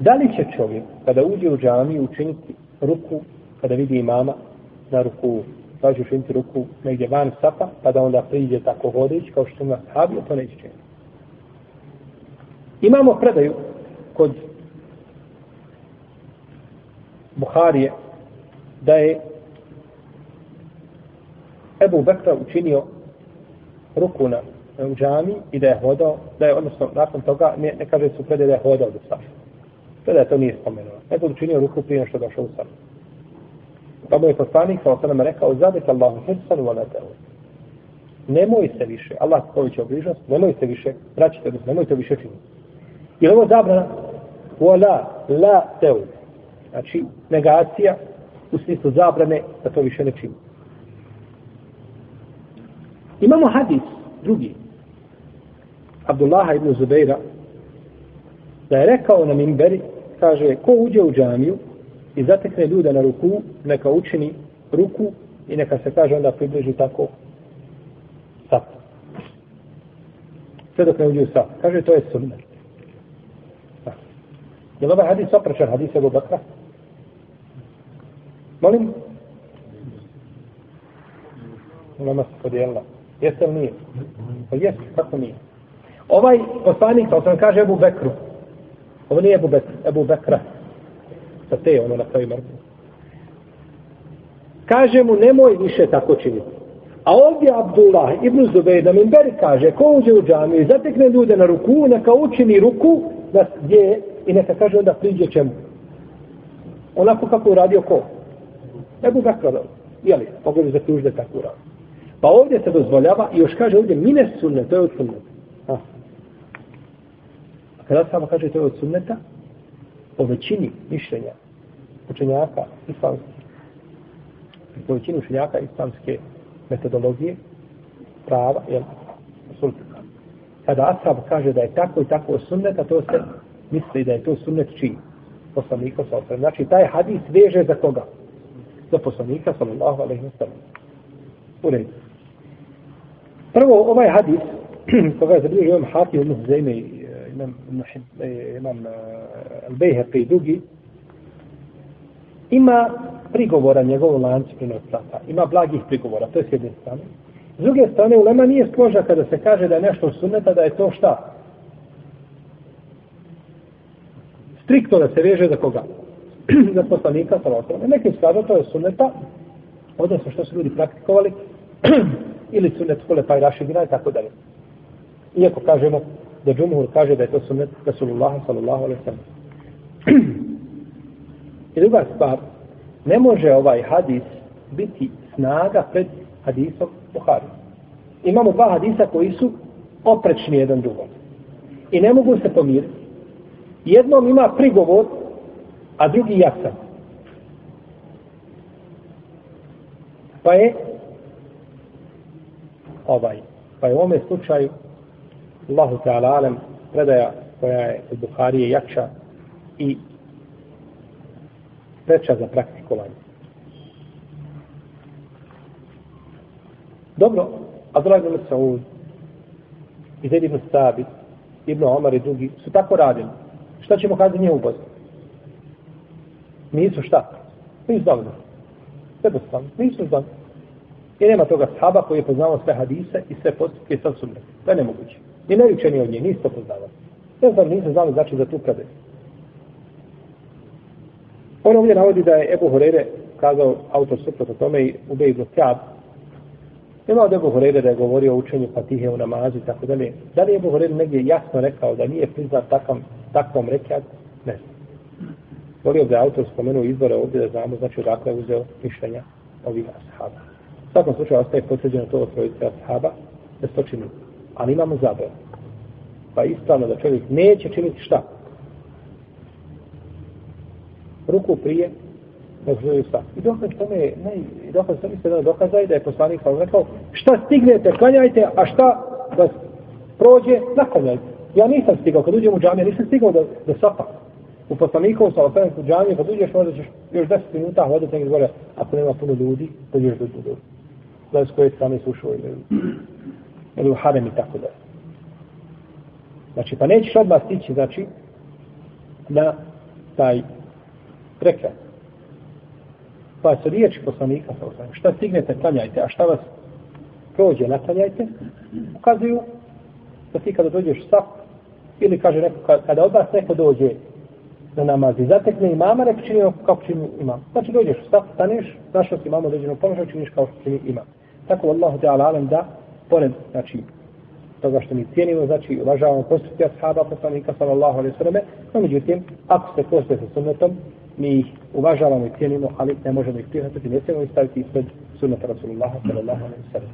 Da li će čovjek, kada uđe u džamiju, učiniti ruku, kada vidi imama na ruku, kaže učiniti ruku negdje van sapa, pa da onda priđe tako hodeć, kao što ima sahabi, to neće činiti. Imamo predaju kod Buharije da je Ebu Bekra učinio ruku na u džami i da je hodao, da je odnosno nakon toga, ne, ne kaže su predaje da je hodao do safa. Predaje to nije spomenuo. Nego učinio ruku prije što došao u srnu. Pa mu je poslanik sa osanama rekao, zabit Allahu hirsan wa lateu. Nemoj se više, Allah koji će obližnost, nemoj se više, vraćite, nemoj to više činiti. I ovo zabrana, wa la, la teu. Znači, negacija u smislu zabrane da to više ne čini. Imamo hadis, drugi, Abdullaha ibn Zubeira, da je rekao na minberi, kaže, ko uđe u džamiju i zatekne ljude na ruku, neka učini ruku i neka se kaže onda približi tako sap. Sve dok ne uđe u sap. Kaže, to je sunnet. Je li ovaj hadis opračan hadis Ebu Bakra? Molim? Nama se podijelila. Jeste li nije? Pa jeste, kako nije? Ovaj poslanik, to sam kaže Ebu Bekru. Ovo nije Ebu, Bek, Ebu Bekra. Sa te ono na kraju mrtvo. Kaže mu, nemoj više tako činiti. A ovdje Abdullah ibn Zubej da Minberi kaže, ko uđe u džamiju i zatekne ljude na ruku, neka učini ruku da gdje i neka kaže onda priđe čemu. Onako kako uradio ko? Ebu Bekra, jeli, mogu bi zaključiti da tako uradio. Pa ovdje se dozvoljava i još kaže ovdje mine sunne, to je od sunneta. Kada samo kaže to je od sunneta, po većini mišljenja učenjaka islamske, po većini učenjaka islamske metodologije, prava, jel, sultika. Kada Ashab kaže da je tako i tako od sunneta, to se misli da je to sunnet čiji? Poslanika sa osrem. Znači, taj hadis veže za koga? Za poslanika, sallallahu alaihi wa sallam. U redu. Prvo, ovaj hadis, koga je zabilježio imam Hakim, ibn Huzeyme i imam, e, imam e, Al-Bejheqi drugi, ima prigovora njegovom lancu prenosilaca. Ima blagih prigovora, to je s jedne strane. S druge strane, ulema nije složa kada se kaže da je nešto sunneta, da je to šta? Striktno da se veže za koga? za poslanika, sa osrame. Nekim skladom to je sunneta, odnosno što su ljudi praktikovali, ili sunnet kule pa i rašidina i tako dalje. Iako kažemo da džumhur kaže da je to sunnet Rasulullah sallallahu alaihi sallam. I druga stvar, ne može ovaj hadis biti snaga pred hadisom Buhari. Imamo dva hadisa koji su oprečni jedan drugom. I ne mogu se pomiriti. Jednom ima prigovor, a drugi jasan. Pa je ovaj, pa je u ovome slučaju Allahu ta'ala Alem predaja koja je od Buharije jača i preča za praktikovanje. Dobro, Abdullah ibn Saud i Zaid ibn Sabit, ibn Omar i drugi su tako radili. Šta ćemo kazati nije Bozu? Nisu šta? Nisu znali. Jednostavno, nisu znali. I nema toga sahaba koji je poznao sve hadise i sve postupke sa sunnet. To je nemoguće. Ni najučeni od nje, nisu to poznavali. Ne znam, nisu znali znači za tu predaju. On ovdje navodi da je Ebu Horeire kazao autor suprot o tome i Ube ibn Kjab. Nema od Ebu Horeire da je govorio o učenju patihe u namazu i tako dalje. Da li je Ebu Horeire negdje jasno rekao da nije priznat takvom, takvom rekiat? Ne znam. Volio da je autor spomenuo izbore ovdje da znamo znači odakle je uzeo mišljenja ovih ashaba. U svakom slučaju ostaje potvrđeno to od trojice ashaba da se to čini ali imamo zabranu. Pa ispravno da čovjek neće činiti šta? Ruku prije, ne zove šta. I dokaz tome je, ne, i dokaz tome se da dokaza da je poslanik sam rekao, šta stignete, klanjajte, a šta da prođe, naklanjajte. Ja nisam stigao, kad uđem u džamiju, nisam stigao da, da sapa. U poslanikovom sa osanem u džamiju, kad uđeš, možda ćeš još 10 minuta hodati negdje gore, ako nema puno ljudi, dođeš do ljudi. Znaš s koje strane su ušao ili ili u harem i tako dalje. Znači, pa nećeš odmah stići, znači, na taj prekrat. Pa su riječi poslanika. Šta stignete, klanjajte, a šta vas prođe, naklanjajte, ukazuju da ti kada dođeš u sap, ili kaže neko, kada od vas neko dođe na namaz i zatekne imama, neko čini ono kako čini imam. Znači dođeš u sap, staneš, našao si imamo određenog položaja, činiš kao što čini imam. Tako Allahu te alalem da, pored, znači, toga što mi cijenimo, znači uvažavamo postupke ashaba poslanika sallallahu alaihi sallam, no međutim, ako se postoje sa sunnetom, mi ih uvažavamo i cijenimo, ali ne možemo ih prihvatiti, ne smijemo ih staviti ispred sunneta Rasulullah sallallahu alaihi sallam.